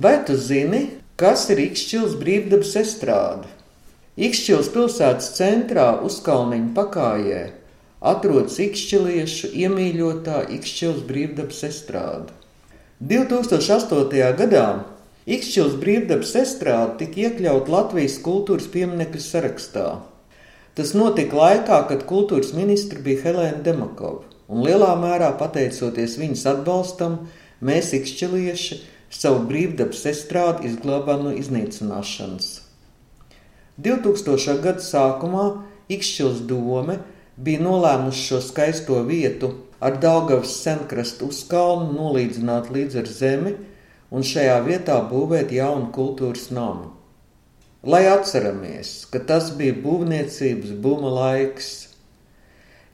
Vai tu zini, kas ir Ikšķils brīvdabas estrāde? Ikšķils pilsētas centrā Uzkalniņa pakājē atrodas Ikšķiliešu iemīļotā Ikšķils brīvdabas estrāde. 2008. gadā Ikšķils brīvdabas estrāde tika iekļauta Latvijas kultūras pieminekļu sarakstā. Tas notika laikā, kad kultūras ministra bija Helēna Demakova, un lielā mērā pateicoties viņas atbalstam, mēs ikšķilieši savu brīvdabas estrādi izglābām no iznīcināšanas. 2000. gada sākumā Ikšķils dome bija nolēmusi šo skaisto vietu ar Daugavas senkrastu uzkalnu nolīdzināt līdz ar zemi un šajā vietā būvēt jaunu kultūras namu. Lai atceramies, ka tas bija būvniecības buma laiks,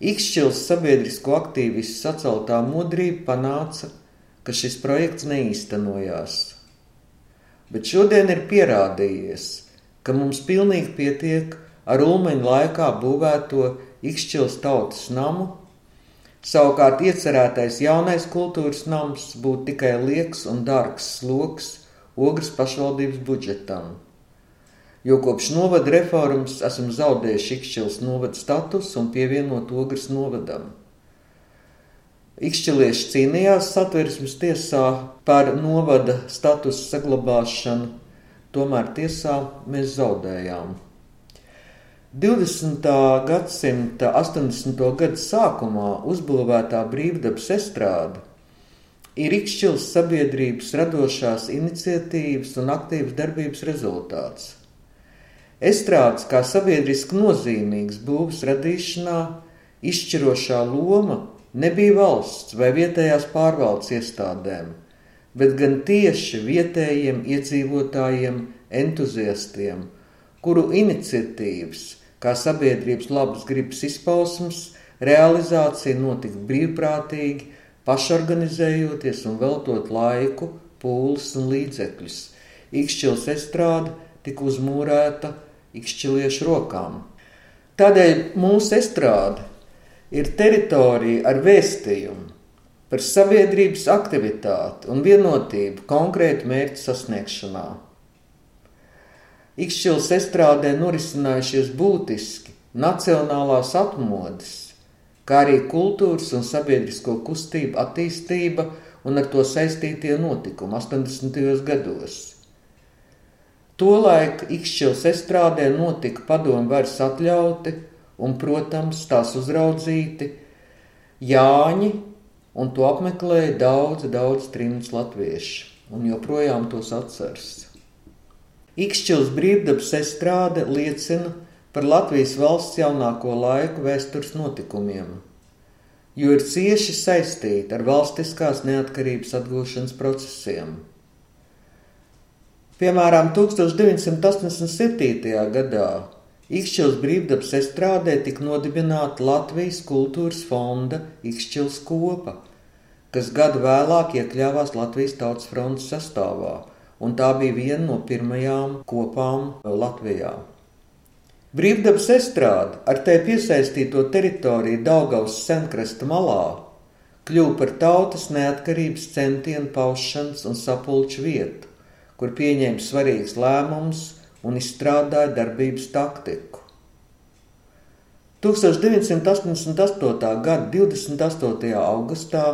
Ikšķils sabiedrisko aktīvistu saceltā modrība panāca, ka šis projekts neīstenojās. Bet šodien ir pierādījies, ka mums pilnīgi pietiek ar ulmeņa laikā būvēto Ikšķils tautas namu Savukārt iecerētais jaunais kultūras nams būtu tikai lieks un dārgs sloks Ogres pašvaldības budžetam. Jo kopš novada reformas esam zaudējuši Ikšķils novada status un pievienot Ogres novadam. Ikšķilieši cīnījās satversmes tiesā par novada statusu saglabāšanu, tomēr tiesā mēs zaudējām. 20. gadsimta 80. gada sākumā uzbūvētā brīvdabas estrāde ir Ikšķils sabiedrības radošās iniciatīvas un aktīvas darbības rezultāts. Estrādes kā sabiedriski nozīmīgs būvs radīšanā izšķirošā loma nebija valsts vai vietējās pārvaldes iestādēm, bet gan tieši vietējiem iedzīvotājiem, entuziastiem, kuru iniciatīvas – kā sabiedrības labas gribas izpausmes, realizācija notika brīvprātīgi, pašorganizējoties un veltot laiku, pūles un līdzekļus. Ikšķils estrāde tika uzmūrēta ikšķiliešu rokām. Tādēļ mūsu estrāde ir teritorija ar vēstījumu par sabiedrības aktivitāti un vienotību konkrētu mērķu sasniegšanā. Ikšķils estrādē norisinājušies būtiski nacionālās atmodas, kā arī kultūras un sabiedrisko kustību attīstība un ar to saistītie notikumi 80. gados. Tolaik Ikšķils estrādē notika padomu varas atļauti un, protams, tās uzraudzīti Jāņi, un to apmeklēja daudz, daudz trimds latvieši, un joprojām tos atceras. Ikšķils brīvdabas estrāde liecina par Latvijas valsts jaunāko laiku vēstures notikumiem, jo ir cieši saistīta ar valstiskās neatkarības atgūšanas procesiem. Piemēram, 1987. gadā Ikšķils brīvdabas estrādē tika nodibināta Latvijas kultūras fonda Ikšķils kopa, kas gadu vēlāk iekļāvās Latvijas tautas frontes sastāvā – un tā bija viena no pirmajām kopām Latvijā. Brīvdabas estrāde ar te piesaistīto teritoriju Daugavas senkrasta malā kļuva par tautas neatkarības centienu paušanas un sapulču vietu, kur pieņēma svarīgus lēmumus un izstrādāja darbības taktiku. 1988. gada 28. augustā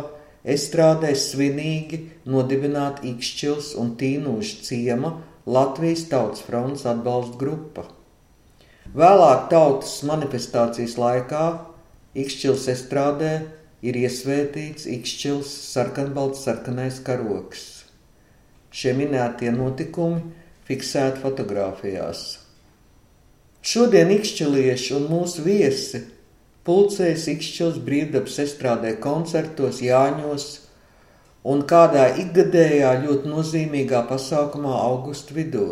estrādē svinīgi nodibināta Ikšķils un Tīnūša ciema Latvijas Tautas fronts atbalsta grupa. Vēlāk tautas manifestācijas laikā Ikšķils estrādē ir iesvētīts Ikšķils sarkanbalts sarkanais karoks. Šie minētie notikumi fiksēti fotografijās. Šodien Ikšķilieši un mūsu viesi pulcējas Ikšķils brīvdabas estrādē koncertos Jāņos un kādā ikgadējā ļoti nozīmīgā pasākumā augusta vidū.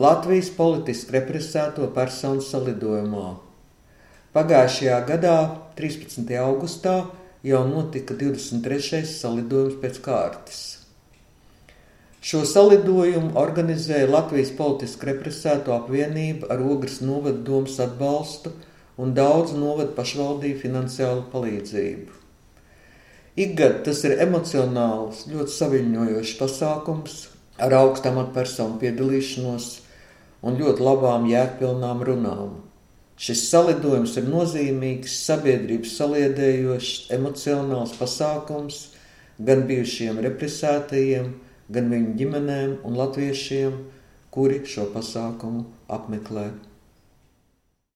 Latvijas politiski represēto personu salidojumā. Pagājušajā gadā, 13. augustā, jau notika 23. salidojums pēc kārtas. Šo salidojumu organizēja Latvijas politiski represēto apvienība ar Ogres novadu domas atbalstu – un daudz novada pašvaldību finansiālu palīdzību. Ikgad tas ir emocionāls, ļoti saviņojošs pasākums ar augstu amatpersonu piedalīšanos un ļoti labām, jēgpilnām runām. Šis salidojums ir nozīmīgs, sabiedrības saliedējošs, emocionāls pasākums gan bijušiem represētajiem, gan viņu ģimenēm un latviešiem, kuri šo pasākumu apmeklē.